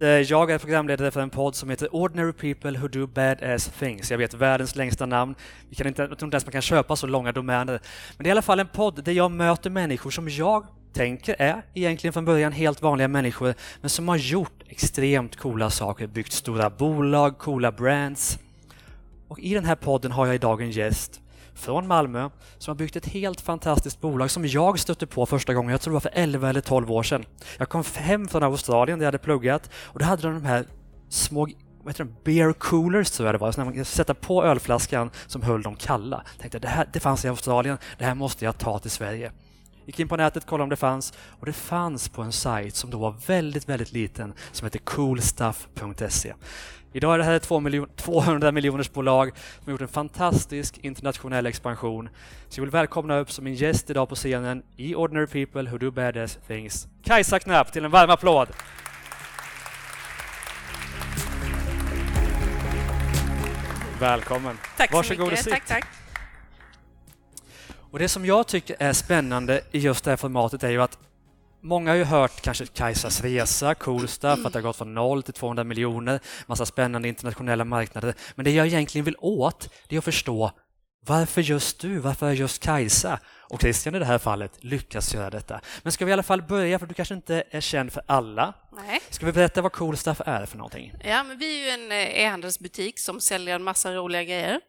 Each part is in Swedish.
Eh, jag är programledare för en podd som heter Ordinary People Who Do Bad Ass Things. Jag vet världens längsta namn. Vi kan inte, jag tror inte ens man kan köpa så långa domäner. Men det är i alla fall en podd där jag möter människor som jag tänker är egentligen från början helt vanliga människor men som har gjort extremt coola saker, byggt stora bolag, coola brands. Och i den här podden har jag idag en gäst från Malmö som har byggt ett helt fantastiskt bolag som jag stötte på första gången, jag tror det var för 11 eller 12 år sedan. Jag kom hem från Australien där jag hade pluggat och då hade de de här små vad heter de? Beer coolers tror jag det var, så man sätta på ölflaskan som höll dem kalla. Jag tänkte det här det fanns i Australien, det här måste jag ta till Sverige. Gick in på nätet, kollade om det fanns och det fanns på en sajt som då var väldigt, väldigt liten som heter coolstuff.se. Idag är det här ett 200 miljoners bolag som har gjort en fantastisk internationell expansion. Så jag vill välkomna upp som min gäst idag på scenen i Ordinary People Who Do Badass Things, Kajsa Knapp till en varm applåd! Välkommen! Tack så Varsågod mycket. och sitt. Tack, tack. Och det som jag tycker är spännande i just det här formatet är ju att Många har ju hört kanske Kajsas resa, cool stuff, att det har gått från 0 till 200 miljoner, massa spännande internationella marknader. Men det jag egentligen vill åt, det är att förstå varför just du, varför just Kajsa och Christian i det här fallet lyckas göra detta. Men ska vi i alla fall börja, för du kanske inte är känd för alla. Nej. Ska vi berätta vad cool stuff är för någonting? Ja, men vi är ju en eh, e-handelsbutik som säljer en massa roliga grejer.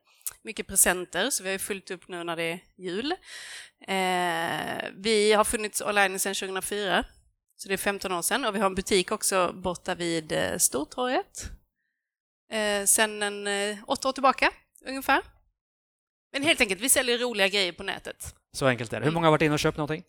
Mycket presenter, så vi har ju fullt upp nu när det är jul. Eh, vi har funnits online sedan 2004, så det är 15 år sedan. Och vi har en butik också borta vid eh, Stortorget. Eh, sen en eh, åtta år tillbaka, ungefär. Men helt enkelt, vi säljer roliga grejer på nätet. Så enkelt är det. Hur många har varit inne och köpt någonting?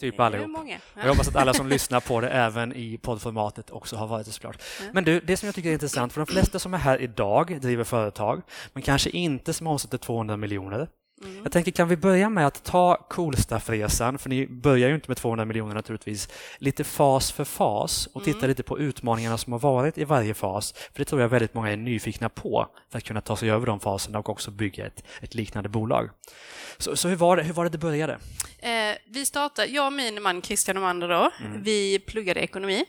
Typ allihop. många? Jag hoppas att alla som lyssnar på det även i poddformatet också har varit det såklart. Ja. Men du, det som jag tycker är intressant, för de flesta som är här idag driver företag, men kanske inte som omsätter 200 miljoner. Mm. Jag tänker, kan vi börja med att ta Coolstuff-resan, för ni börjar ju inte med 200 miljoner naturligtvis, lite fas för fas och titta Mm. lite på utmaningarna som har varit i varje fas, för det tror jag väldigt många är nyfikna på för att kunna ta sig över de faserna och också bygga ett, ett liknande bolag. Så, så hur, var det, hur var det det började? Eh, vi startade, jag och min man Christian Omander då, Mm. vi pluggade ekonomi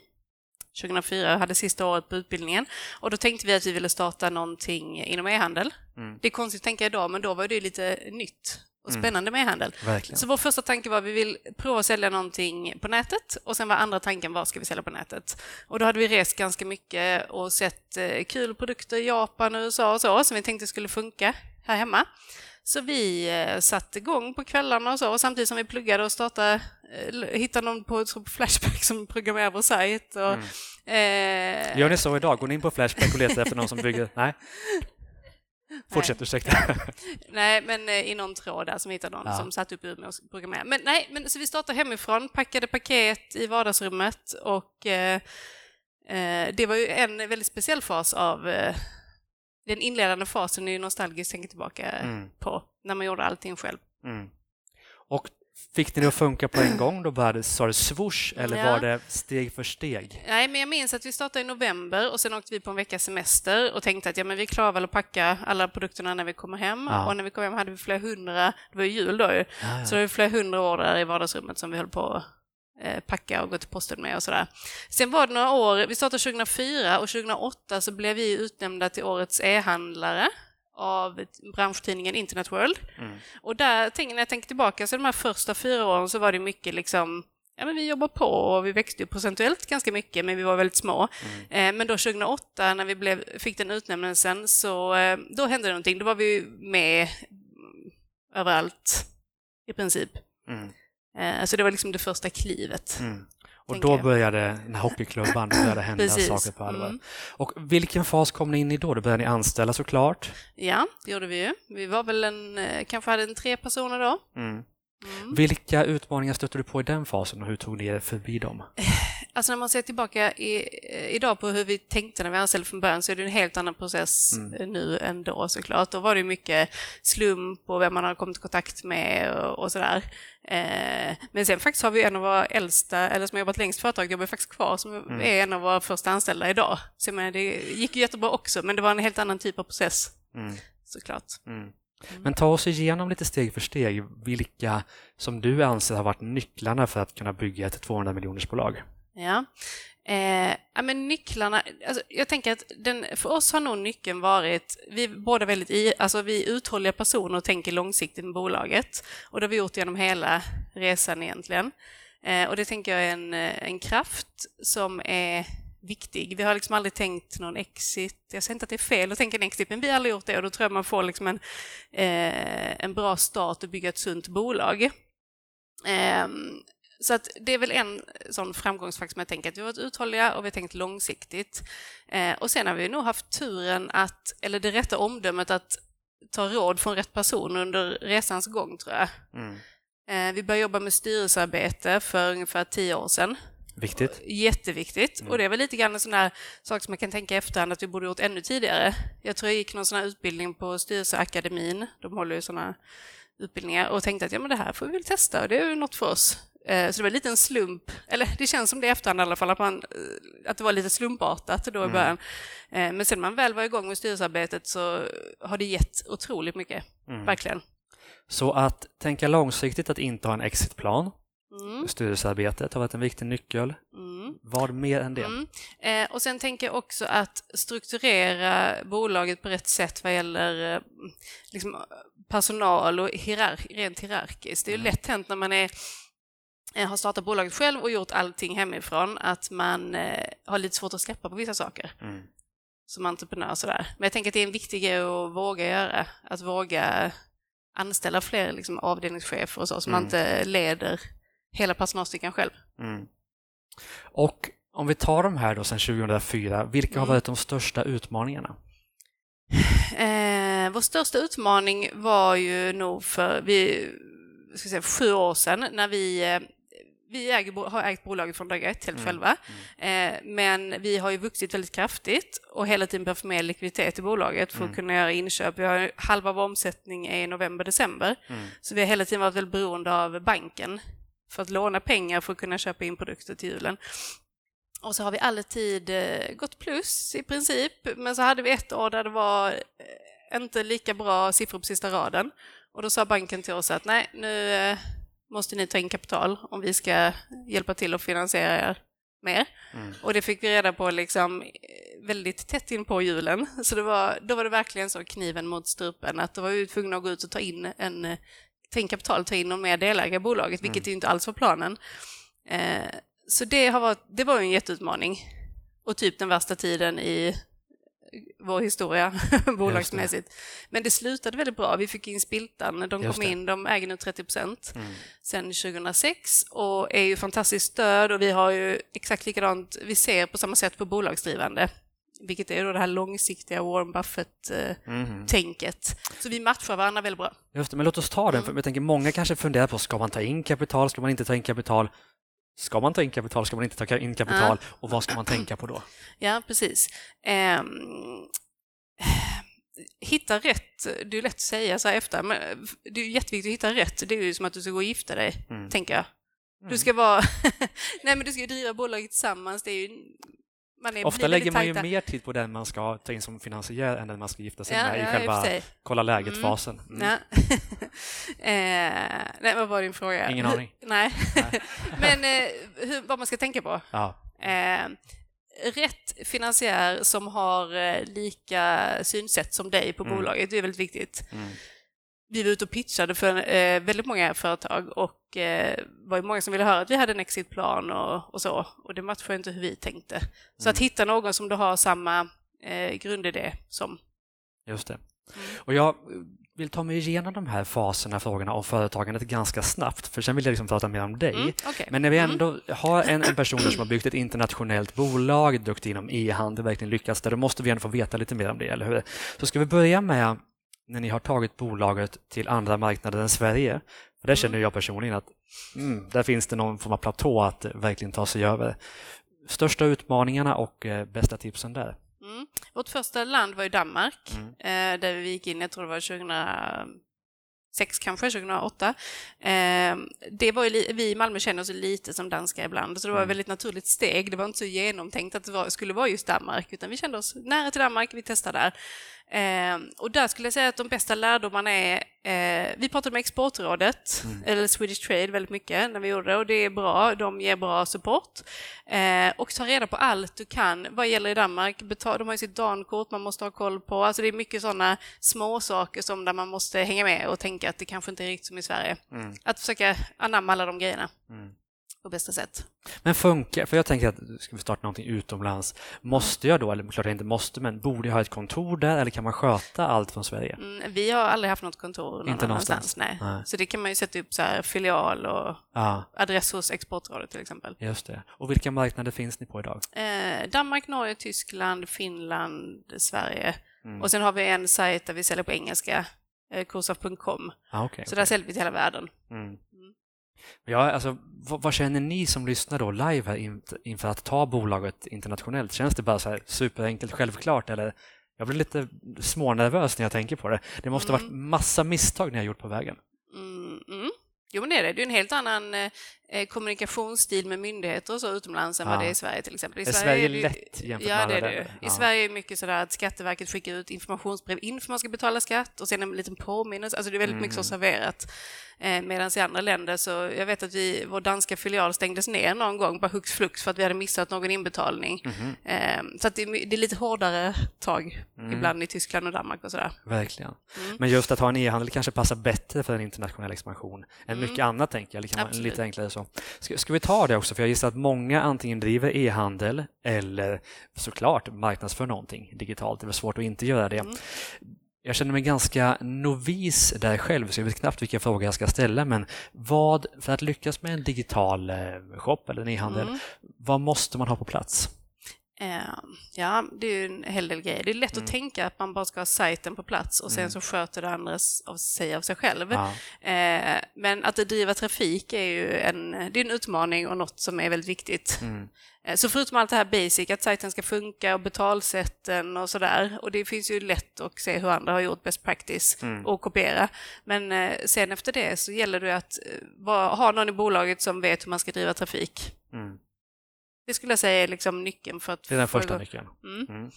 2004, hade sista året på utbildningen. Och då tänkte vi att vi ville starta någonting inom e-handel. Mm. Det är konstigt att tänka idag, men då var det lite nytt och Mm. spännande med e-handel. Verkligen. Så vår första tanke var att vi vill prova att sälja någonting på nätet och sen var andra tanken vad ska vi sälja på nätet? Och då hade vi rest ganska mycket och sett eh, kul produkter i Japan och USA och så som vi tänkte skulle funka här hemma. Så vi eh, satte igång på kvällarna och så och samtidigt som vi pluggade och startade, hittade någon på, på Flashback som programmerar vår sajt. Och, eh, Gör ni så idag? Går ni in på Flashback och letar efter någon som bygger? Nej? Fortsätt, ursäkta. Nej, men eh, i någon tråd där som hittade någon Ja. som satt upp ur med att programmera. Men nej, men så vi startade hemifrån, packade paket i vardagsrummet och eh, eh, det var ju en väldigt speciell fas av eh, den inledande fasen är ju nostalgiskt tänker tillbaka Mm. på när man gjorde allting själv. Mm. Och fick ni det att funka på en gång? Då började, sa det swoosh eller Ja. var det steg för steg? Nej, men jag minns att vi startade i november och sen åkte vi på en veckas semester och tänkte att ja, men vi klarar väl att packa alla produkterna när vi kommer hem. Ja. Och när vi kom hem hade vi flera hundra, det var ju jul då ju, Ja, Så det var flera hundra år där i vardagsrummet som vi höll på att eh, packa och gå till posten med och sådär. Sen var det några år, vi startade 2004 och 2008 så blev vi utnämnda till årets e-handlare av branschtidningen Internet World. Mm. Och där, när jag tänker tillbaka, så de här första fyra åren så var det mycket liksom Ja, men vi jobbar på och vi växte ju procentuellt ganska mycket, men vi var väldigt små. Mm. Eh, men då 2008, när vi blev, fick den utnämnelsen, så eh, då hände det någonting. Då var vi med överallt, i princip. Mm. Eh, Så det var liksom det första klivet. Mm. Och då började den här hockeyklubban, då började hända Precis. saker på allvar. Mm. Och vilken fas kom ni in i då? Då började ni anställa såklart. Ja, det gjorde vi ju. Vi var väl en, eh, kanske hade en tre personer då. Mm. Mm. Vilka utmaningar stötte du på i den fasen och hur tog ni er förbi dem? Alltså när man ser tillbaka i, eh, idag på hur vi tänkte när vi anställde från början så är det en helt annan process Mm. eh, nu än då såklart. Då var det mycket slump och vem man har kommit i kontakt med och, och sådär. Eh, men sen faktiskt har vi en av våra äldsta, eller som har jobbat längst företag, jobbar faktiskt kvar, som Mm. är en av våra första anställda idag. Så jag menar, det gick ju jättebra också, men det var en helt annan typ av process Mm. såklart. Mm. Men ta oss igenom lite steg för steg vilka som du anser har varit nycklarna för att kunna bygga ett 200 miljoners bolag. Ja. Eh, ja, men nycklarna, alltså, jag tänker att den, för oss har nog nyckeln varit, vi är båda väldigt i, alltså vi är uthålliga personer och tänker långsiktigt med bolaget. Och det har vi gjort genom hela resan egentligen. Eh, och det tänker jag är en, en kraft som är viktig. Vi har liksom aldrig tänkt någon exit. Jag säger inte att det är fel att tänka en exit, men vi har aldrig gjort det och då tror jag man får liksom en, eh, en bra start att bygga ett sunt bolag. Eh, så att det är väl en sån framgångsfaktor som jag tänker att vi har varit uthålliga och vi har tänkt långsiktigt. Eh, och sen har vi nog haft turen att, eller det rätta omdömet att ta råd från rätt person under resans gång tror jag. Mm. Eh, vi började jobba med styrelsearbete för ungefär tio år sedan. Viktigt. Jätteviktigt. Mm. Och det är väl lite grann en sån där sak som man kan tänka efterhand att vi borde gjort ännu tidigare. Jag tror jag gick någon sån här utbildning på Styrelseakademin, de håller ju såna utbildningar, och tänkte att ja, men det här får vi väl testa och det är ju något för oss. Eh, så det var lite en slump, eller det känns som det i efterhand i alla fall, att, man, eh, att det var lite slumpartat då i mm. början. Mm. Men sen man väl var igång med styrelsearbetet så har det gett otroligt mycket, mm. verkligen. Så att tänka långsiktigt, att inte ha en exitplan, Mm. Styrelsearbetet har varit en viktig nyckel. Mm. Vad mer än det? Mm. Eh, och sen tänker jag också att strukturera bolaget på rätt sätt vad gäller eh, liksom, personal och hierark rent hierarkiskt. Det är ju mm. lätt hänt när man är eh, har startat bolaget själv och gjort allting hemifrån, att man eh, har lite svårt att släppa på vissa saker mm. som entreprenör. Sådär. Men jag tänker att det är en viktig grej att våga göra, att våga anställa fler liksom, avdelningschefer och så, så mm. man inte leder hela personalstyrkan själv. Mm. Och om vi tar de här då sedan 2004, vilka mm. har varit de största utmaningarna? Eh, vår största utmaning var ju nog för vi, ska säga, sju år sedan när vi eh, vi äger, har ägt bolaget från dag ett helt mm. själva, mm. Eh, men vi har ju vuxit väldigt kraftigt och hela tiden behövt mer likviditet i bolaget för att mm. kunna göra inköp. Vi har halva vår omsättning är i november-december, mm. så vi har hela tiden varit väldigt beroende av banken för att låna pengar för att kunna köpa in produkter till julen. Och så har vi alltid eh, gått plus i princip, men så hade vi ett år där det var eh, inte lika bra siffror på sista raden. Och då sa banken till oss att nej, nu eh, måste ni ta in kapital om vi ska hjälpa till att finansiera er mer. Mm. Och det fick vi reda på liksom väldigt tätt in på julen. Så det var, då var det verkligen så kniven mot strupen att då var vi tvungna att gå ut och ta in en kapital, ta in någon mer delägare i bolaget, vilket mm. inte alls var planen. Eh, så det, har varit, det var en jätteutmaning. Och typ den värsta tiden i vår historia bolagsmässigt. Men det slutade väldigt bra. Vi fick in Spiltan, de kom in, de äger nu 30 procent mm. sedan 2006 och är ju fantastiskt stöd och vi har ju exakt likadant, vi ser på samma sätt på bolagsdrivande vilket är då det här långsiktiga Warren Buffett-tänket. Mm. Så vi matchar varandra väldigt bra. Just det, men låt oss ta den, för mm. jag tänker många kanske funderar på, ska man ta in kapital, ska man inte ta in kapital? Ska man ta in kapital, ska man inte ta in kapital ja. och vad ska man tänka på då? Ja, precis. Um, hitta rätt, det är lätt att säga så här efter, men det är jätteviktigt att hitta rätt. Det är ju som att du ska gå och gifta dig, mm. tänker jag. Du mm. ska vara... Nej, men du ska driva bolaget tillsammans. Det är ju Ofta lägger man ju mer tid på den man ska ta in som finansiär än den man ska gifta sig ja, med i själva kolla läget-fasen. Mm. Mm. eh, nej, vad var din fråga? Ingen aning. nej, men eh, hur, vad man ska tänka på? Ja. Eh, rätt finansiär som har eh, lika synsätt som dig på mm. bolaget, det är väldigt viktigt. Mm vi var ute och pitchade för eh, väldigt många företag och eh, var ju många som ville höra att vi hade en exitplan och, och så. Och det matchade inte hur vi tänkte. Så mm. att hitta någon som du har samma eh, grundidé som. Just det. Mm. Och jag vill ta mig igenom de här faserna, frågorna om företagandet ganska snabbt, för sen vill jag liksom prata mer om dig. Mm, okay. Men när vi mm. ändå mm. har en, en person som har byggt ett internationellt bolag, duktig inom e-handel, verkligen lyckats där, då måste vi ändå få veta lite mer om det, eller hur? Så ska vi börja med när ni har tagit bolaget till andra marknader än Sverige. För där känner jag personligen att mm, där finns det någon form av platå att verkligen ta sig över. Största utmaningarna och eh, bästa tipsen där? Mm. Vårt första land var ju Danmark, mm. eh, där vi gick in, jag tror det var 2006 kanske, 2008. Eh, det var ju, vi i Malmö känner oss lite som danska ibland, så det var ett mm. väldigt naturligt steg. Det var inte så genomtänkt att det var, skulle vara just Danmark, utan vi kände oss nära till Danmark, vi testade där. Eh, och där skulle jag säga att de bästa lärdomarna är, eh, vi pratade med Exportrådet, Mm. eller Swedish Trade väldigt mycket när vi gjorde det och det är bra, de ger bra support. Eh, och ta reda på allt du kan vad gäller i Danmark. Betal, de har ju sitt dankort man måste ha koll på, alltså det är mycket sådana små saker som där man måste hänga med och tänka att det kanske inte är riktigt som i Sverige. Mm. Att försöka anamma alla de grejerna Mm. På bästa sätt. Men funkar, för jag tänker att ska vi starta någonting utomlands, måste jag då, eller klart jag inte måste, men borde jag ha ett kontor där eller kan man sköta allt från Sverige? Mm, vi har aldrig haft något kontor någon Inte annanstans. någonstans? Nej. Nej. Så det kan man ju sätta upp så här filial och Ja, adress hos Exportrådet till exempel. just det. Och vilka marknader finns ni på idag? Eh, Danmark, Norge, Tyskland, Finland, Sverige. Mm. Och sen har vi en sajt där vi säljer på engelska, eh, kursaf.com. Ah, okay, Så där säljer vi till hela världen. Mm. Ja, alltså, vad, vad känner ni som lyssnar då live här in, inför att ta bolaget internationellt? Känns det bara så här superenkelt, självklart eller? Jag blir lite smånervös när jag tänker på det. Det måste ha varit massa misstag ni har gjort på vägen. Mm, mm. Jo, men det är det. Det är en helt annan eh, kommunikationsstil med myndigheter och så utomlands än Ja. vad det är i Sverige till exempel. I Är Sverige är det lätt jämfört ja, med det är det. länder? I Ja. Sverige är det mycket sådär att Skatteverket skickar ut informationsbrev inför man ska betala skatt och sen en liten påminnelse. Alltså det är väldigt mycket så Mm. serverat. Eh, Medan i andra länder så, jag vet att vi, vår danska filial stängdes ner någon gång bara hux flux för att vi hade missat någon inbetalning. Eh, Så att det, det är lite hårdare tag Mm. ibland i Tyskland och Danmark och sådär. verkligen. Mm. Men just att ha en e-handel kanske passar bättre för en internationell expansion än mycket annat, tänker jag. Det kan vara Mm. Absolut. lite enklare så. Ska, ska vi ta det också? För jag gissar att många antingen driver e-handel eller såklart marknadsför någonting digitalt. Det är svårt att inte göra det. Mm. Jag känner mig ganska novis där själv, så jag vet knappt vilka frågor jag ska ställa. Men vad, för att lyckas med en digital eh, shop eller en e-handel, Mm. vad måste man ha på plats? Eh, Ja, det är ju en hel del grejer. Det är lätt Mm. att tänka att man bara ska ha sajten på plats och sen Mm. så sköter det andra av sig av sig själv. Ja. Eh, Men att driva trafik är ju en, det är en utmaning och något som är väldigt viktigt. Mm. Eh, Så förutom allt det här basic, att sajten ska funka och betalsätten och sådär, och det finns ju lätt att se hur andra har gjort best practice Mm. och kopiera. Men eh, sen efter det så gäller det att eh, vara- ha någon i bolaget som vet hur man ska driva trafik. Mm. Det skulle jag säga är liksom nyckeln för att Det är den första nyckeln. Mm. Mm.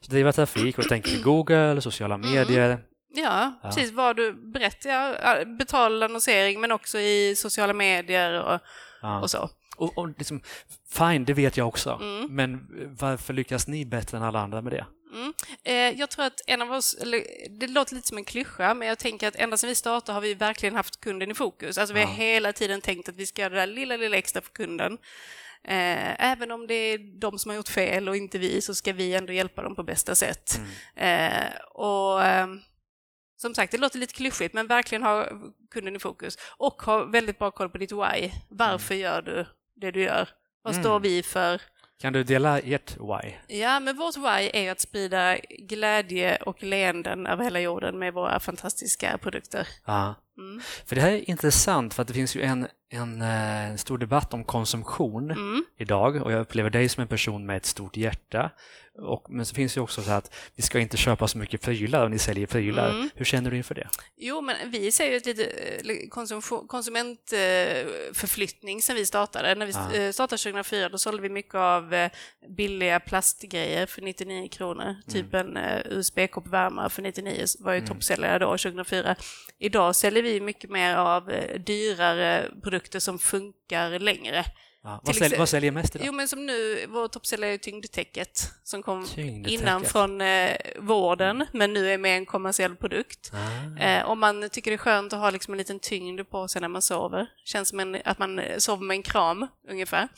Så driva trafik och tänker Google, sociala medier. Ja, Ja. precis. Vad du berättar, betald annonsering men också i sociala medier och, Ja. och så. Och, och liksom, fine, det vet jag också. Mm. Men varför lyckas ni bättre än alla andra med det? Mm. Eh, jag tror att en av oss, eller, det låter lite som en klyscha, men jag tänker att ända sedan vi startade har vi verkligen haft kunden i fokus. Alltså vi har Ja. hela tiden tänkt att vi ska göra det där lilla, lilla extra för kunden. Eh, även om det är de som har gjort fel och inte vi, så ska vi ändå hjälpa dem på bästa sätt. Eh, och eh, som sagt, det låter lite klyschigt, men verkligen ha kunden i fokus. Och ha väldigt bra koll på ditt why. Varför gör du det du gör? Vad Mm. står vi för? Kan du dela ert why? Ja, men vårt why är att sprida glädje och leenden över hela jorden med våra fantastiska produkter. Ja. Mm. För det här är intressant för att det finns ju en, en, eh, stor debatt om konsumtion Mm. idag och jag upplever dig som en person med ett stort hjärta. Och, men så finns det ju också så här att vi ska inte köpa så mycket prylar och ni säljer prylar. Mm. Hur känner du inför det? Jo, men vi ser ju ett lite eh, konsumentförflyttning sen vi startade. När vi Ja. eh, startade 2004 då sålde vi mycket av eh, billiga plastgrejer för 99 kronor. Typ en eh, USB-koppvärmare för 99 var ju Mm. toppsäljare då, 2004. Idag säljer vi mycket mer av eh, dyrare produkter som funkar längre. Ja. Vad, sälj, vad säljer mest idag? Jo, men som nu, vår toppsäljare är tyngdtäcket som kom Tyngdtäcket. innan från eh, vården, men nu är med en kommersiell produkt. Ah. Eh, om man tycker det är skönt att ha liksom en liten tyngd på sig när man sover. Känns som en, att man sover med en kram, ungefär.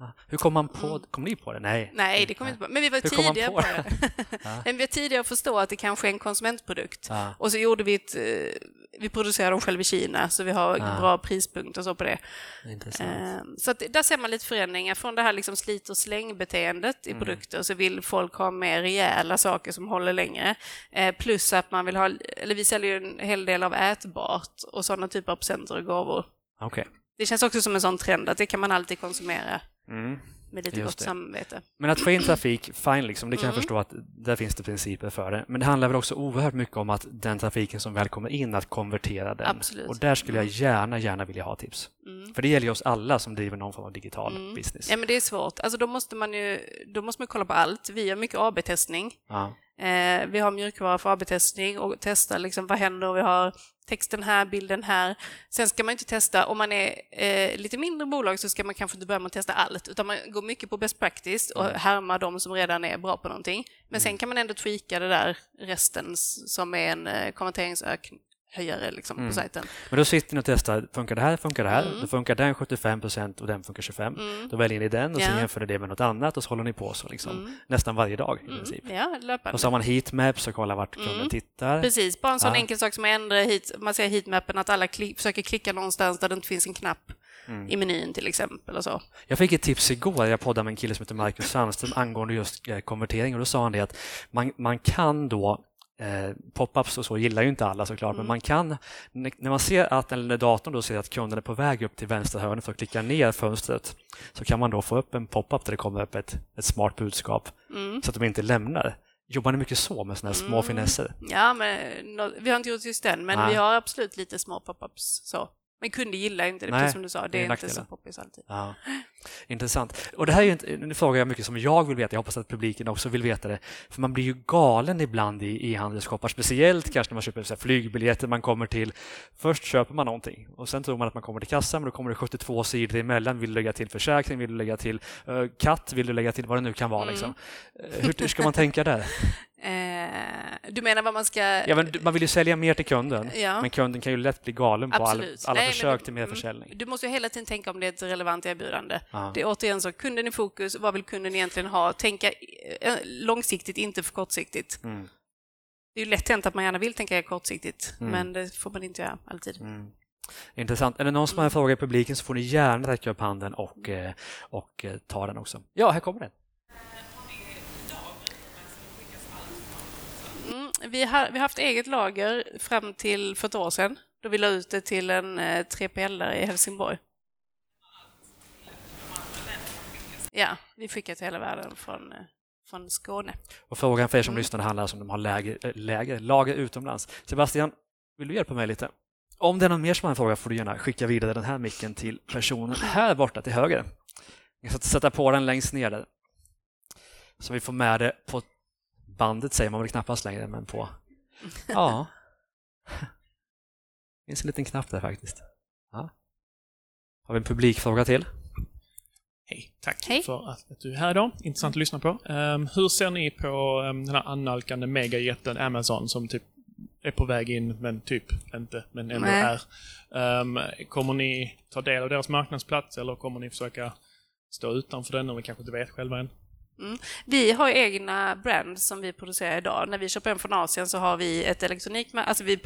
Ah. Hur kom man på, Mm. kom ni på det? Nej. Nej, det kommer inte på. Men vi var Hur kom tidiga på på det? Ja. Men vi var tidiga att förstå att det kanske är en konsumentprodukt. Ja. Och så gjorde vi ett... eh, Vi producerar dem själva i Kina, så vi har Ah. bra prispunkt och så på det. Intressant. Eh, Så att där ser man lite förändringar. Från det här liksom slit och släng-beteendet i Mm. produkter så vill folk ha mer rejäla saker som håller längre. Eh, Plus att man vill ha, eller vi säljer ju en hel del av ätbart och sådana typer av presenter och gåvor. Okej. Det känns också som en sån trend att det kan man alltid konsumera Mm. med lite Just gott det. samvete. Men att få in trafik, fine liksom, det kan jag Mm. förstå att där finns det principer för det. Men det handlar väl också oerhört mycket om att den trafiken som väl kommer in, att konvertera den. Absolut. Och där skulle jag gärna, gärna vilja ha tips. Mm. För det gäller ju oss alla som driver någon form av digital Mm. business. Ja, men det är svårt. Alltså, då måste man ju då måste man kolla på allt. Vi gör mycket AB-testning. Ja. Eh, vi har mjukvara för AB-testning och testa liksom, vad händer vi har texten här, bilden här. Sen ska man inte testa, om man är eh, lite mindre bolag så ska man kanske inte börja med att testa allt, utan man går mycket på best practice och mm. härmar de som redan är bra på någonting. Men sen mm. kan man ändå tweaka det där resten som är en eh, höjare liksom, mm. på sajten. Men då sitter ni och testar, funkar det här, funkar det här? Mm. Då funkar den 75 procent och den funkar 25. Mm. Då väljer ni den och ja. så jämför ni det med något annat och så håller ni på så liksom, mm. nästan varje dag i mm. princip. Ja, löpande. Och så har man heatmaps och kollar vart kunden mm. tittar. Precis, bara en sån ja. enkel sak som att ändra hit, man ser heatmappen att alla kli försöker klicka någonstans där det inte finns en knapp. Mm. i menyn till exempel. Och så. Jag fick ett tips igår, jag poddade med en kille som heter Marcus Sandström angående just eh, konvertering och då sa han det att man, man kan då Eh, Pop-ups och så gillar ju inte alla såklart, mm. men man kan, när man ser att, eller när datorn då ser att kunden är på väg upp till vänstra hörnet för att klicka ner fönstret, så kan man då få upp en pop-up där det kommer upp ett, ett smart budskap mm. så att de inte lämnar. Jobbar ni mycket så med sådana här små mm. finesser? Ja, men vi har inte gjort just den, men Nej. vi har absolut lite små pop-ups så. Men kunder gillar inte det, precis som du sa. Det är, inte så poppis alltid. Ja. Intressant. Och det här är en, en fråga mycket som jag vill veta. Jag hoppas att publiken också vill veta det. För man blir ju galen ibland i e-handelsshoppar, speciellt kanske när man köper så flygbiljetter. Man kommer till, först köper man någonting och sen tror man att man kommer till kassan, men då kommer det 72 sidor emellan. Vill du lägga till försäkring? Vill du lägga till uh, katt? Vill du lägga till vad det nu kan vara? Mm. Liksom. Uh, hur, hur ska man tänka där? Eh, du menar vad man ska... Ja, men man vill ju sälja mer till kunden, ja. men kunden kan ju lätt bli galen på alla, alla Nej, försök du, till mer mm. försäljning. Du måste ju hela tiden tänka om det är ett relevant erbjudande. Ja. Det är återigen så, kunden i fokus, vad vill kunden egentligen ha? Tänka eh, långsiktigt, inte för kortsiktigt. Mm. Det är ju lätt hänt att man gärna vill tänka kortsiktigt, mm. men det får man inte göra alltid. Mm. Intressant. Är det någon som har en fråga i publiken så får ni gärna räcka upp handen och, eh, och ta den också. Ja, här kommer den. Vi har, vi har haft eget lager fram till för ett år sedan då vi la ut det till en 3PL eh, i Helsingborg. Ja, vi skickar till hela världen från, eh, från Skåne. Och frågan för er som mm. lyssnar handlar alltså om de har läger, eh, läger, lager utomlands. Sebastian, vill du hjälpa mig lite? Om det är någon mer som har en fråga får du gärna skicka vidare den här micken till personen här borta till höger. Jag ska sätta på den längst ner där. Så vi får med det på bandet säger man väl knappast längre, men på... Ja. Det finns en liten knapp där faktiskt. Ja. Har vi en publikfråga till? Hej, tack Hej. för att du är här idag. Intressant att lyssna på. Um, hur ser ni på um, den här annalkande megajätten Amazon som typ är på väg in, men typ inte, men ändå Nej. är. Um, kommer ni ta del av deras marknadsplats eller kommer ni försöka stå utanför den, eller kanske inte vet själva än? Mm. Vi har egna brands som vi producerar idag. När vi köper hem från Asien så har vi ett elektronik, alltså vi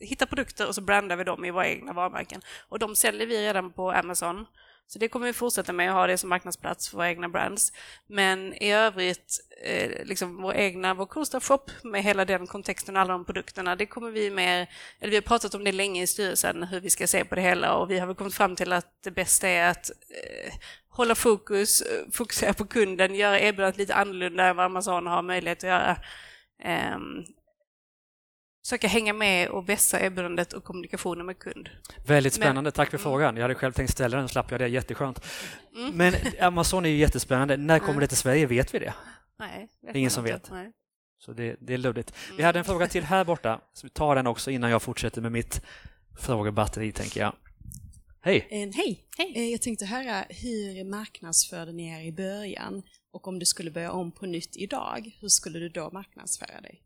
hittar produkter och så brandar vi dem i våra egna varumärken. Och de säljer vi redan på Amazon. Så det kommer vi fortsätta med att ha det som marknadsplats för våra egna brands. Men i övrigt, eh, liksom vår egna, vår shop med hela den kontexten och alla de produkterna, det kommer vi mer, eller vi har pratat om det länge i styrelsen, hur vi ska se på det hela och vi har väl kommit fram till att det bästa är att eh, hålla fokus, eh, fokusera på kunden, göra erbjudandet lite annorlunda än vad Amazon har möjlighet att göra. Um, försöka hänga med och vässa erbjudandet och kommunikationen med kund. Väldigt spännande, Men, tack för mm. frågan. Jag hade själv tänkt ställa den, slapp jag det, jätteskönt. Mm. Men Amazon är ju jättespännande. När kommer mm. det till Sverige? Vet vi det? Nej. Det är ingen som vet. Nej. Så det, det är luddigt. Mm. Vi hade en fråga till här borta, så vi tar den också innan jag fortsätter med mitt frågebatteri, tänker jag. Hej! En, hej! hej. Eh, jag tänkte höra, hur marknadsförde ni er i början? Och om du skulle börja om på nytt idag, hur skulle du då marknadsföra dig?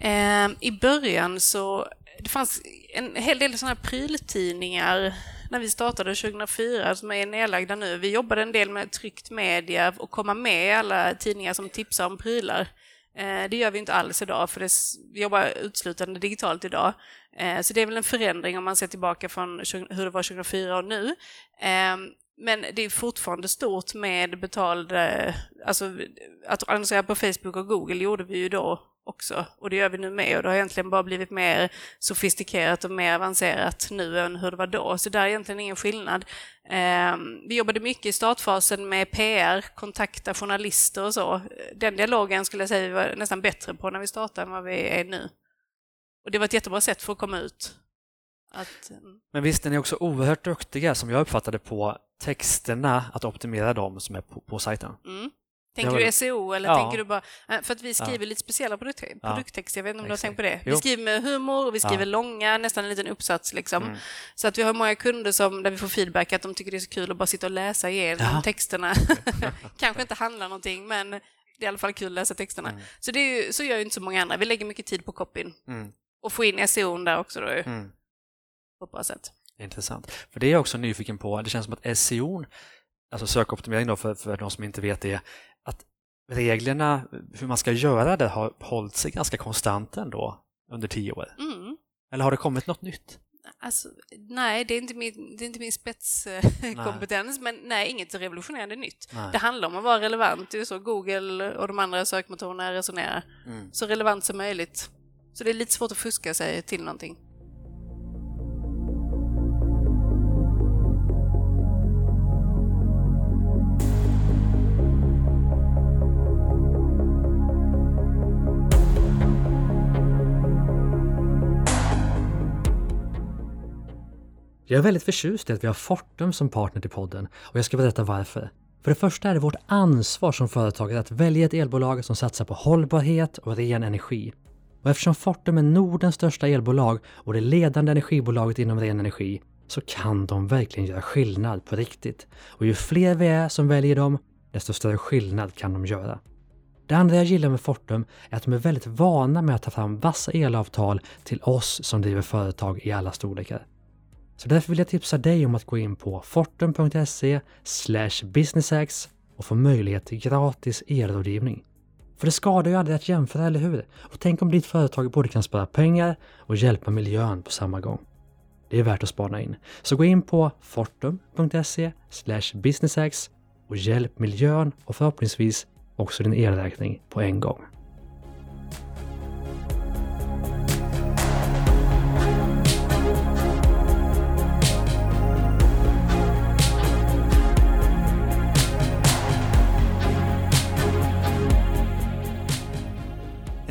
Eh, I början så det fanns en hel del sådana pryltidningar när vi startade 2004 som är nedlagda nu. Vi jobbade en del med tryckt media och komma med i alla tidningar som tipsar om prylar. Ehm, det gör vi inte alls idag, för det, vi jobbar uteslutande digitalt idag. Ehm, så det är väl en förändring om man ser tillbaka från hur det var 2004 och nu. Ehm, men det är fortfarande stort med betald, alltså att annonsera på Facebook och Google gjorde vi ju då också och det gör vi nu med och det har egentligen bara blivit mer sofistikerat och mer avancerat nu än hur det var då. Så där är egentligen ingen skillnad. Ehm, vi jobbade mycket i startfasen med PR, kontakta journalister och så. Den dialogen skulle jag säga vi var nästan bättre på när vi startade än vad vi är nu. Och det var ett jättebra sätt för att komma ut. Att, mm. Men visst är ni också oerhört duktiga, som jag uppfattade på texterna, att optimera dem som är på, på sajten? Mm. Tänker du SEO eller ja. tänker du bara... Eh, för att vi skriver ja. lite speciella produkt, produkttexter, jag vet inte om du har tänkt på det. Vi jo. skriver med humor vi skriver långa, nästan en liten uppsats liksom. Mm. Så att vi har många kunder som, där vi får feedback att de tycker det är så kul att bara sitta och läsa igenom texterna. Kanske inte handlar någonting, men det är i alla fall kul att läsa texterna. Mm. Så, det är ju, så gör ju inte så många andra. Vi lägger mycket tid på copyn. Mm. Och få in SEO där också då. Mm. På ett bra sätt. Intressant. För det är jag också nyfiken på. Det känns som att SEO, alltså sökoptimering då för, för de som inte vet det, reglerna, hur man ska göra det, har hållit sig ganska konstant ändå under tio år. Mm. Eller har det kommit något nytt? Alltså, nej, det är inte min, det är inte min spetskompetens, men nej, inget revolutionerande nytt. Nej. Det handlar om att vara relevant, det är så Google och de andra sökmotorerna resonerar. Mm. Så relevant som möjligt. Så det är lite svårt att fuska sig till någonting. Jag är väldigt förtjust i att vi har Fortum som partner till podden och jag ska berätta varför. För det första är det vårt ansvar som företagare att välja ett elbolag som satsar på hållbarhet och ren energi. Och eftersom Fortum är Nordens största elbolag och det ledande energibolaget inom ren energi så kan de verkligen göra skillnad på riktigt. Och ju fler vi är som väljer dem, desto större skillnad kan de göra. Det andra jag gillar med Fortum är att de är väldigt vana med att ta fram vassa elavtal till oss som driver företag i alla storlekar. Så därför vill jag tipsa dig om att gå in på fortum.se businessx och få möjlighet till gratis elrådgivning. För det skadar ju aldrig att jämföra, eller hur? Och tänk om ditt företag både kan spara pengar och hjälpa miljön på samma gång. Det är värt att spana in. Så gå in på fortum.se businessx och hjälp miljön och förhoppningsvis också din elräkning på en gång.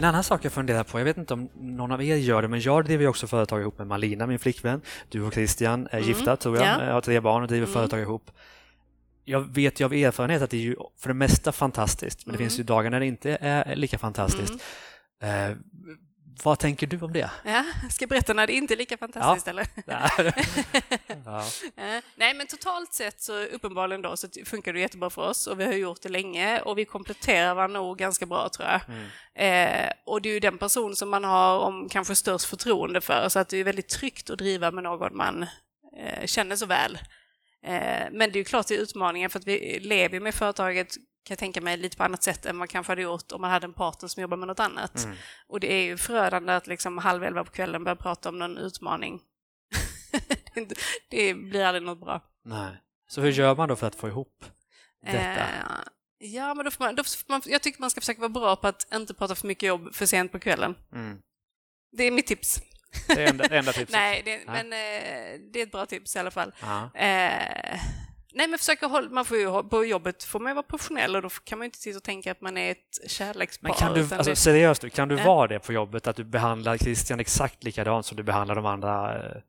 Annan sak jag funderar på, jag vet inte om någon av er gör det, men jag driver ju också företag ihop med Malina, min flickvän. Du och Christian är mm. gifta, tror jag, ja. har tre barn och driver mm. företag ihop. Jag vet ju av erfarenhet att det är ju för det mesta fantastiskt, men mm. det finns ju dagar när det inte är lika fantastiskt. Mm. Eh, vad tänker du om det? Ja, ska jag berätta när det inte är lika fantastiskt ja. eller? ja. Nej, men totalt sett så uppenbarligen då så funkar det jättebra för oss och vi har gjort det länge och vi kompletterar varandra nog ganska bra tror jag. Mm. Eh, och det är ju den person som man har om kanske störst förtroende för så att det är väldigt tryggt att driva med någon man eh, känner så väl. Eh, men det är ju klart det är utmaningar för att vi lever med företaget kan jag tänka mig, lite på annat sätt än man kanske hade gjort om man hade en partner som jobbar med något annat. Mm. Och det är ju förödande att liksom halv elva på kvällen börja prata om någon utmaning. det blir aldrig något bra. Nej. Så hur gör man då för att få ihop detta? Eh, ja, men då får man, då får man, jag tycker man ska försöka vara bra på att inte prata för mycket jobb för sent på kvällen. Mm. Det är mitt tips. Det är enda, enda tipset? Nej, det, men eh, det är ett bra tips i alla fall. Eh, Nej, men försöka hålla, man får ju, på jobbet får man ju vara professionell och då kan man ju inte sitta och tänka att man är ett kärlekspar. Men kan du, alltså, det... seriöst, kan du äh. vara det på jobbet, att du behandlar Christian exakt likadant som du behandlar de andra? Äh.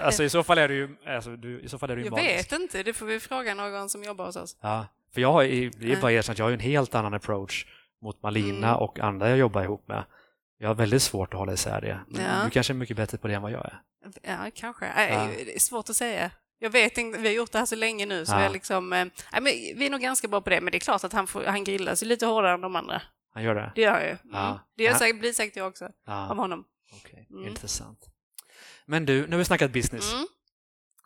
Alltså i så fall är du ju, alltså, du, i så fall är du Jag magisk. vet inte, det får vi fråga någon som jobbar hos oss. Ja, för jag har, det är bara erkänt, jag har en helt annan approach mot Malina mm. och andra jag jobbar ihop med. Jag har väldigt svårt att hålla isär det. Ja. Du kanske är mycket bättre på det än vad jag är. Ja, kanske. Ja. Det är svårt att säga. Jag vet inte, vi har gjort det här så länge nu så ja. jag liksom, eh, men vi är nog ganska bra på det, men det är klart att han, får, han grillas lite hårdare än de andra. Han gör det? Det gör han ju. Ja. Mm. Det gör säkert, blir säkert jag också, ja. av honom. Okay. Mm. Intressant. Men du, nu har vi snackat business. Mm.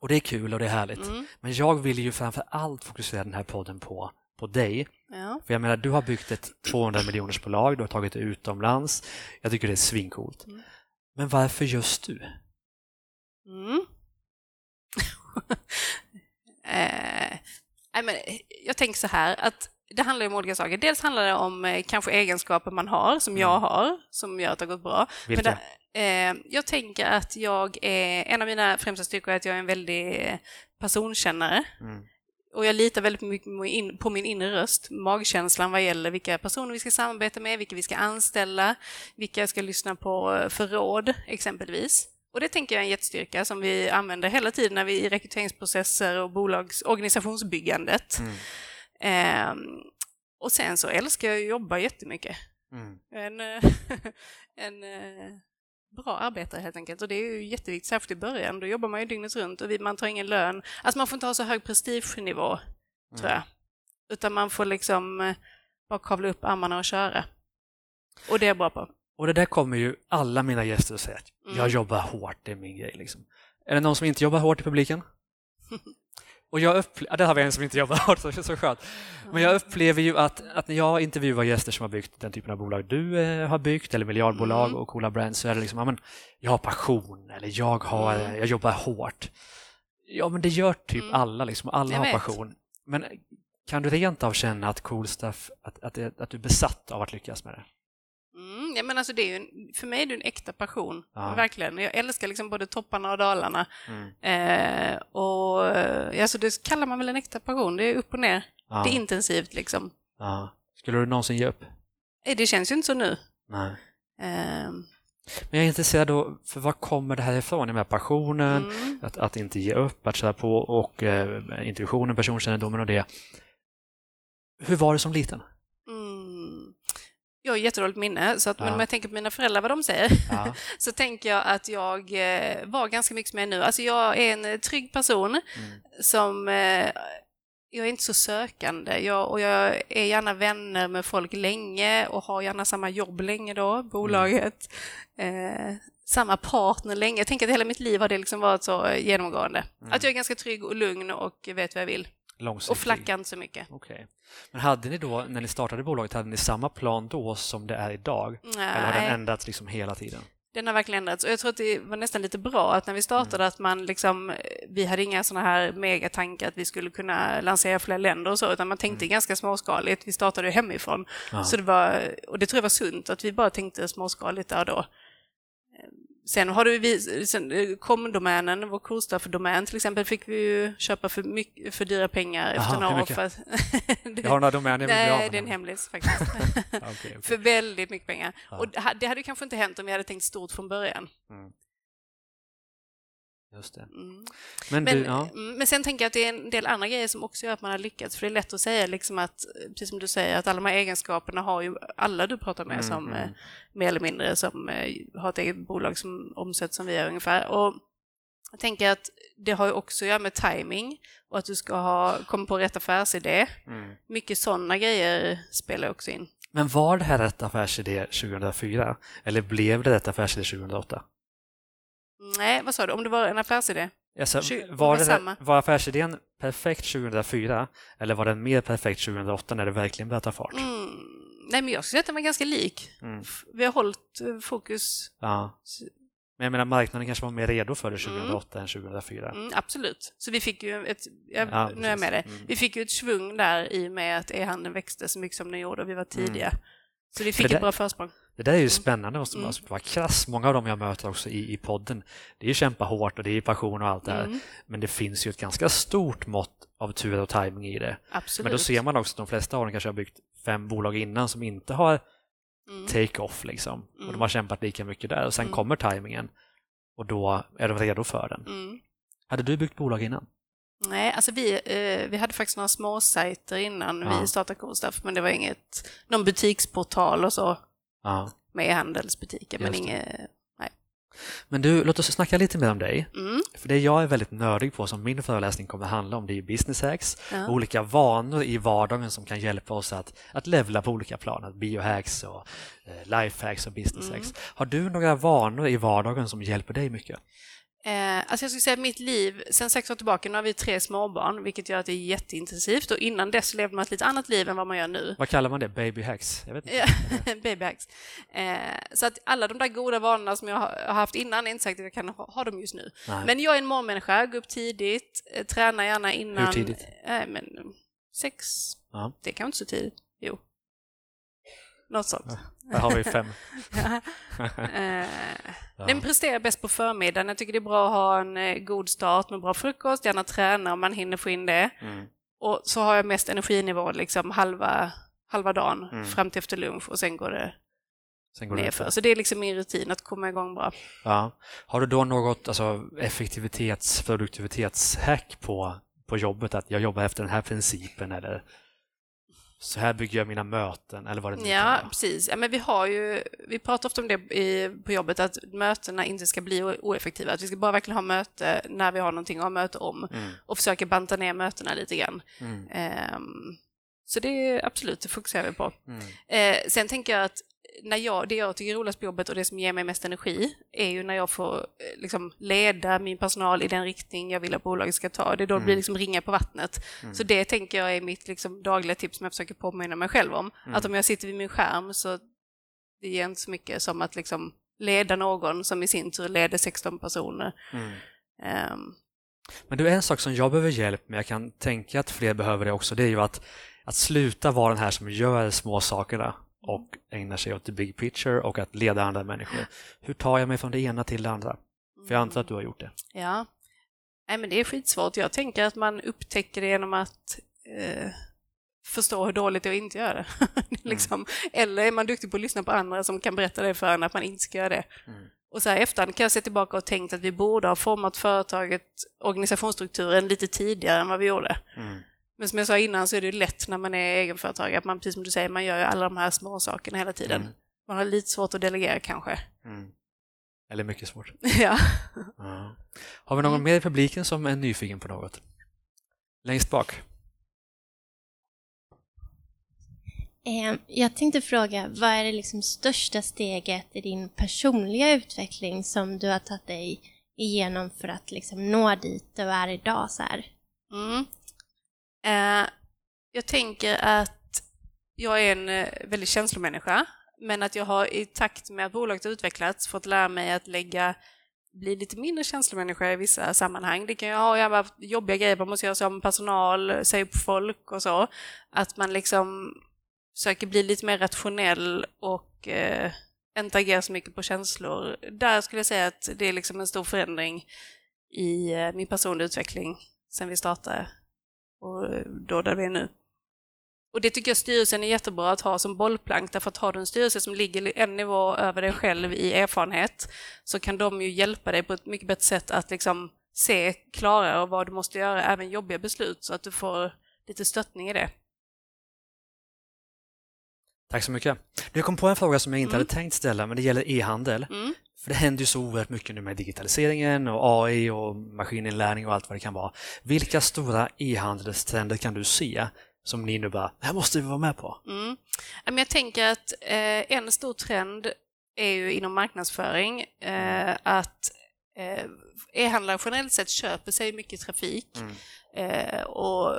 Och det är kul och det är härligt. Mm. Men jag vill ju framför allt fokusera den här podden på, på dig. Ja. För jag menar, du har byggt ett 200 miljoners bolag, du har tagit det utomlands. Jag tycker det är svincoolt. Mm. Men varför just du? Mm. eh, men, jag tänker så här att det handlar om olika saker. Dels handlar det om eh, kanske egenskaper man har, som jag mm. har, som gör att det har gått bra. Vilka? Men, eh, jag tänker att jag är, en av mina främsta styrkor är att jag är en väldig personkännare. Mm. Och jag litar väldigt mycket på min inre röst, magkänslan vad gäller vilka personer vi ska samarbeta med, vilka vi ska anställa, vilka jag ska lyssna på för råd exempelvis. Och det tänker jag är en jättestyrka som vi använder hela tiden när vi i rekryteringsprocesser och bolags organisationsbyggandet. Mm. Eh, och sen så älskar jag att jobba jättemycket. Mm. En, en eh, bra arbetare helt enkelt. Och det är ju jätteviktigt, särskilt i början. Då jobbar man ju dygnet runt och man tar ingen lön. Alltså man får inte ha så hög prestigenivå, mm. tror jag. Utan man får liksom eh, bara kavla upp armarna och köra. Och det är jag bra på. Och det där kommer ju alla mina gäster att säga att mm. jag jobbar hårt, det är min grej. Liksom. Är det någon som inte jobbar hårt i publiken? Och jag upplever, det har vi en som inte jobbar hårt, så så skönt. Men jag upplever ju att, att när jag intervjuar gäster som har byggt den typen av bolag du eh, har byggt, eller miljardbolag mm. och coola brands, så är det liksom, ja, men, jag har passion, eller jag, har, mm. jag jobbar hårt. Ja, men det gör typ mm. alla, liksom, alla jag har vet. passion. Men kan du rent av känna att cool stuff, att, att, att du är besatt av att lyckas med det? Ja, men alltså det är en, för mig är det en äkta passion, ja. verkligen. Jag älskar liksom både topparna och dalarna. Mm. Eh, och alltså det kallar man väl en äkta passion, det är upp och ner. Ja. Det är intensivt liksom. Ja. Skulle du någonsin ge upp? Eh, det känns ju inte så nu. Nej. Eh. Men jag är intresserad då, för var kommer det här ifrån? Med passionen, mm. att, att inte ge upp, att köra på och eh, intuitionen, personkännedomen och det. Hur var det som liten? Jag har jättedåligt minne, så att, ja. men om jag tänker på mina föräldrar, vad de säger, ja. så tänker jag att jag eh, var ganska mycket med nu. Alltså jag är en trygg person mm. som eh, jag är inte så sökande jag, och jag är gärna vänner med folk länge och har gärna samma jobb länge då, bolaget. Mm. Eh, samma partner länge. Jag tänker att hela mitt liv har det liksom varit så genomgående. Mm. Att jag är ganska trygg och lugn och vet vad jag vill. Och flackar inte så mycket. Okay. Men hade ni då, när ni startade bolaget, hade ni samma plan då som det är idag? Nej. Eller har den ändrats liksom hela tiden? Den har verkligen ändrats och jag tror att det var nästan lite bra att när vi startade mm. att man liksom, vi hade inga sådana här megatankar att vi skulle kunna lansera fler länder och så, utan man tänkte mm. ganska småskaligt. Vi startade hemifrån. Så det var, och det tror jag var sunt, att vi bara tänkte småskaligt där och då. Sen har du sen, eh, komdomänen, vår Coolstuff-domän till exempel, fick vi ju köpa för, mycket, för dyra pengar efter några år. För, jag har några domäner Nej, det är en hemlis faktiskt. okay, okay. För väldigt mycket pengar. Ja. Och det hade kanske inte hänt om vi hade tänkt stort från början. Mm. Just det. Mm. Men, men, du, ja. Mm, men, sen tänker jag att det är en del andra grejer som också gör att man har lyckats. För det är lätt att säga, liksom att, precis som du säger, att alla de här egenskaperna har ju alla du pratar med mm, som mm. Eh, mer eller mindre som eh, har ett eget bolag som omsätter som vi gör ungefär. Och jag tänker att det har ju också att göra med timing och att du ska ha, komma på rätt affärsidé. Mm. Mycket sådana grejer spelar också in. Men var det här rätt affärsidé 2004? Eller blev det rätt affärsidé 2008? Nej, vad sa du? Om det var en affärsidé? Alltså, var, det, var affärsidén perfekt 2004 eller var den mer perfekt 2008 när det verkligen började ta fart? Mm. Nej, men jag skulle säga att den var ganska lik. Mm. Vi har hållit eh, fokus. Ja. Men jag menar, marknaden kanske var mer redo för det 2008 mm. än 2004? Mm, absolut. Så vi fick ju ett, jag, ja, nu är jag med det, mm. vi fick ju ett svung där i och med att e-handeln växte så mycket som den gjorde och vi var tidiga. Mm. Så vi fick ett bra försprång. Det där är ju mm. spännande, måste man mm. vara krass. Många av dem jag möter också i, i podden, det är ju kämpa hårt och det är passion och allt det här. Mm. Men det finns ju ett ganska stort mått av tur och timing i det. Absolut. Men då ser man också att de flesta av dem kanske har byggt fem bolag innan som inte har mm. take-off liksom. Och de har mm. kämpat lika mycket där och sen mm. kommer tajmingen och då är de redo för den. Hade du byggt bolag innan? Nej, alltså vi, eh, vi hade faktiskt några småsajter innan ja. vi startade Coolstuff, men det var inget, någon butiksportal och så ja. med handelsbutiker, men inget, nej. Men du, låt oss snacka lite mer om dig. Mm. För det jag är väldigt nördig på, som min föreläsning kommer handla om, det är business hacks, ja. olika vanor i vardagen som kan hjälpa oss att, att levla på olika plan, biohacks och eh, lifehacks och business mm. hacks. Har du några vanor i vardagen som hjälper dig mycket? Eh, alltså jag skulle säga att mitt liv, sen sex år tillbaka, nu har vi tre småbarn, vilket gör att det är jätteintensivt och innan dess levde man ett lite annat liv än vad man gör nu. Vad kallar man det? Baby hacks? Jag vet inte. Baby hacks. Eh, så att alla de där goda vanorna som jag har haft innan, är inte säkert att jag kan ha, ha dem just nu. Nej. Men jag är en morgonmänniska, går upp tidigt, eh, tränar gärna innan... Hur tidigt? Eh, men sex, ja. det kan inte så tidigt. Jo. Något sånt. Där har vi fem. eh, ja. Den presterar bäst på förmiddagen. Jag tycker det är bra att ha en eh, god start med bra frukost, gärna träna om man hinner få in det. Mm. Och så har jag mest energinivå liksom halva, halva dagen mm. fram till efter lunch och sen går det Sen går nerför. Så det är liksom min rutin att komma igång bra. Ja. Har du då något alltså, effektivitets produktivitetshack på, på jobbet? Att jag jobbar efter den här principen eller så här bygger jag mina möten eller vad det nu Ja, kan vara. precis. Ja, men vi, har ju, vi pratar ofta om det i, på jobbet, att mötena inte ska bli oeffektiva. Att vi ska bara verkligen ha möte när vi har någonting att ha möte om Mm. och försöka banta ner mötena lite grann. Mm. Ehm, så det är absolut, det fokuserar vi på. Mm. Eh, sen tänker jag att när jag, det jag tycker är roligast på jobbet och det som ger mig mest energi är ju när jag får eh, liksom, leda min personal i den riktning jag vill att bolaget ska ta. Det är då det blir liksom ringa på vattnet. Så det tänker jag är mitt liksom, dagliga tips som jag försöker påminna mig själv om. Att om jag sitter vid min skärm så det ger inte så mycket som att liksom, leda någon som i sin tur leder 16 personer. Mm. Ehm, Men är en sak som jag behöver hjälp med, jag kan tänka att fler behöver det också, det är ju att, att sluta vara den här som gör små sakerna och ägnar sig åt the big picture och att leda andra människor. Hur tar jag mig från det ena till det andra? För jag antar att du har gjort det. Ja. Nej, men det är skitsvårt. Jag tänker att man upptäcker det genom att eh, förstå hur dåligt det är att inte göra det. liksom. Eller är man duktig på att lyssna på andra som kan berätta det för en att man inte ska göra det. Mm. Och så här efterhand kan jag se tillbaka och tänkt att vi borde ha format företaget, organisationsstrukturen lite tidigare än vad vi gjorde. Mm. Men som jag sa innan så är det ju lätt när man är egenföretagare, att man, precis som du säger, man gör ju alla de här små sakerna hela tiden. Mm. Man har lite svårt att delegera kanske. Mm. Eller mycket svårt. ja. Ja. Har vi någon mer i publiken som är nyfiken på något? Längst bak. Eh, Jag tänkte fråga, vad är det liksom största steget i din personliga utveckling som du har tagit dig igenom för att liksom nå dit du är idag? Så här? Mm. Eh, jag tänker att jag är en eh, väldigt känslomänniska, men att jag har i takt med att bolaget utvecklats fått lära mig att lägga bli lite mindre känslomänniska i vissa sammanhang. Det kan ju ha att jobbiga grejer, man måste göra sig av med personal, säga upp folk och så. Att man liksom försöker bli lite mer rationell och eh, inte agera så mycket på känslor. Där skulle jag säga att det är liksom en stor förändring i eh, min personliga utveckling sen vi startade och då där vi är nu. Och det tycker jag styrelsen är jättebra att ha som bollplank, därför att har du en styrelse som ligger en nivå över dig själv i erfarenhet, så kan de ju hjälpa dig på ett mycket bättre sätt att liksom se klarare vad du måste göra, även jobbiga beslut, så att du får lite stöttning i det. Tack så mycket. Nu kom på en fråga som jag inte Mm. hade tänkt ställa, men det gäller e-handel. Mm. För det händer ju så oerhört mycket nu med digitaliseringen och AI och maskininlärning och allt vad det kan vara. Vilka stora e-handelstrender kan du se som ni nu bara, det här måste vi vara med på? Mm. Jag tänker att eh, en stor trend är ju inom marknadsföring eh, att eh, e-handlare generellt sett köper sig mycket trafik Mm. och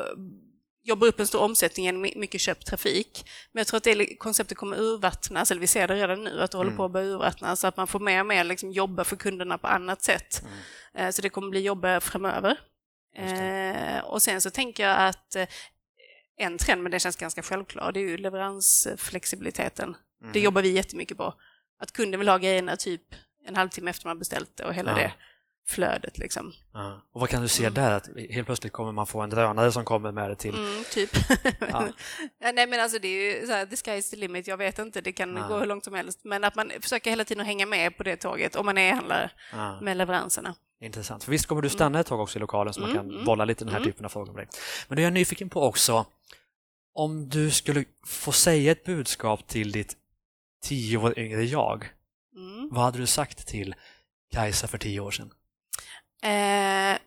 jobbar upp en stor omsättning genom my- mycket köpt trafik. Men jag tror att det konceptet kommer urvattnas, eller vi ser det redan nu, att det håller Mm. på att börja urvattnas, så att man får mer och mer liksom jobba för kunderna på annat sätt. Mm. Eh, så det kommer bli jobbigare framöver. Eh, och sen så tänker jag att eh, en trend, men det känns ganska självklar, det är ju leveransflexibiliteten. Mm. Det jobbar vi jättemycket på. Att kunden vill ha grejerna typ en halvtimme efter man beställt det och hela Ja. det flödet liksom. Ja. Och vad kan du se Mm. där? Att helt plötsligt kommer man få en drönare som kommer med det till... Mm, typ. Ja. Nej men alltså det är ju så här, the sky is the limit, jag vet inte, det kan Ja. gå hur långt som helst. Men att man försöker hela tiden att hänga med på det tåget, om man är handlare, med leveranserna. Intressant. För visst kommer du stanna ett tag också i lokalen så man Mm, kan mm, bolla lite den här mm. typen av frågor med dig. Men det är jag nyfiken på också, om du skulle få säga ett budskap till ditt tio år yngre jag, Mm. vad hade du sagt till Kajsa för tio år sedan? Eh,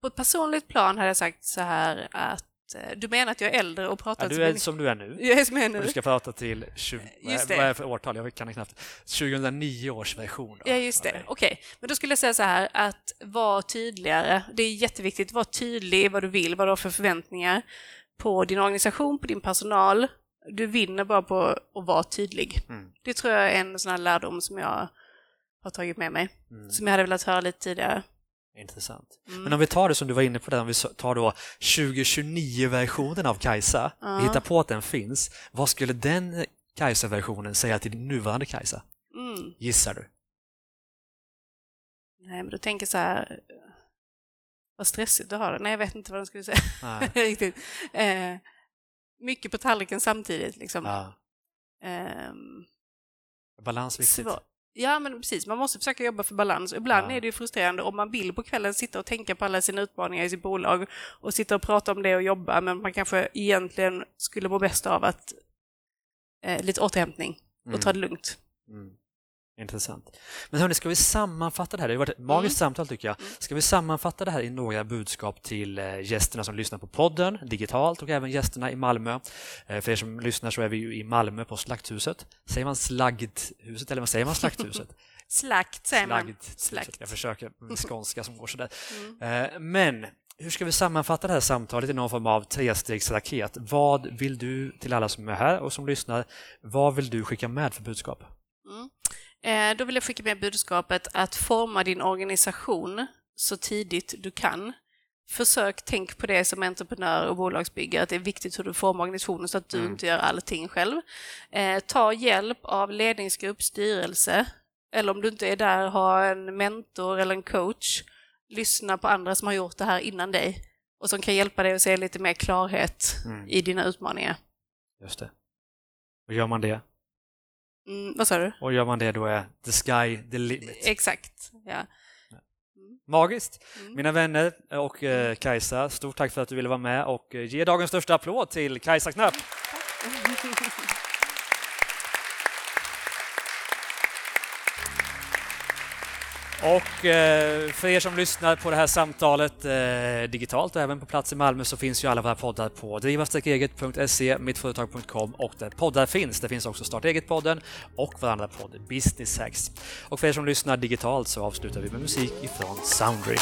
på ett personligt plan hade jag sagt så här att eh, du menar att jag är äldre och pratar Ja, du är mycket- som du är nu. Jag är som jag är Och nu. du ska prata till 20, Just vad är det. det för årtal? Jag kan det knappt. 2009 års version. Då. Ja, just det. Okej. Okej, men då skulle jag säga så här att var tydligare. Det är jätteviktigt. Var tydlig i vad du vill, vad du har för förväntningar på din organisation, på din personal. Du vinner bara på att vara tydlig. Mm. Det tror jag är en sån här lärdom som jag har tagit med mig, Mm. som jag hade velat höra lite tidigare. Intressant. Mm. Men om vi tar det som du var inne på, där, om vi tar då 2029-versionen av Kajsa, Ja. vi hittar på att den finns, vad skulle den Kajsa-versionen säga till din nuvarande Kajsa? Mm. Gissar du? Nej, men du tänker så här, vad stressigt du har det. Nej, jag vet inte vad de skulle säga riktigt. Eh, mycket på tallriken samtidigt liksom. Ja. Ehm, Balans viktigt. svår- Ja, men precis. Man måste försöka jobba för balans. Ibland ja. är det ju frustrerande om man vill på kvällen sitta och tänka på alla sina utmaningar i sitt bolag och sitta och prata om det och jobba, men man kanske egentligen skulle må bäst av att eh, lite återhämtning och mm. ta det lugnt. Mm. Intressant. Men hörni, ska vi sammanfatta det här? Det har varit ett magiskt mm. samtal tycker jag. Mm. Ska vi sammanfatta det här i några budskap till eh, gästerna som lyssnar på podden digitalt och även gästerna i Malmö? Eh, för er som lyssnar så är vi ju i Malmö på Slakthuset. Säger man Slagdhuset eller vad säger man Slakthuset? Slakt säger man. Slakt. Jag försöker med skånska som går sådär. Mm. Eh, men hur ska vi sammanfatta det här samtalet i någon form av trestegsraket? Vad vill du till alla som är här och som lyssnar, vad vill du skicka med för budskap? Mm. Eh, då vill jag skicka med budskapet att forma din organisation så tidigt du kan. Försök tänk på det som entreprenör och bolagsbyggare, att det är viktigt hur du formar organisationen så att du mm. inte gör allting själv. Eh, ta hjälp av ledningsgrupp, styrelse, eller om du inte är där, ha en mentor eller en coach. Lyssna på andra som har gjort det här innan dig och som kan hjälpa dig att se lite mer klarhet mm. i dina utmaningar. Just det. Hur gör man det? Mm, vad sa du? Och gör man det då är the sky the limit. Exakt, ja. Mm. Magiskt! Mm. Mina vänner och eh, Kajsa, stort tack för att du ville vara med och eh, ge dagens största applåd till Kajsa Knapp. Och eh, för er som lyssnar på det här samtalet eh, digitalt och även på plats i Malmö så finns ju alla våra poddar på driva-eget.se, mittföretag.com och där poddar finns. Det finns också Starta eget-podden och vår andra podd Business Hacks. Och för er som lyssnar digitalt så avslutar vi med musik ifrån Soundry.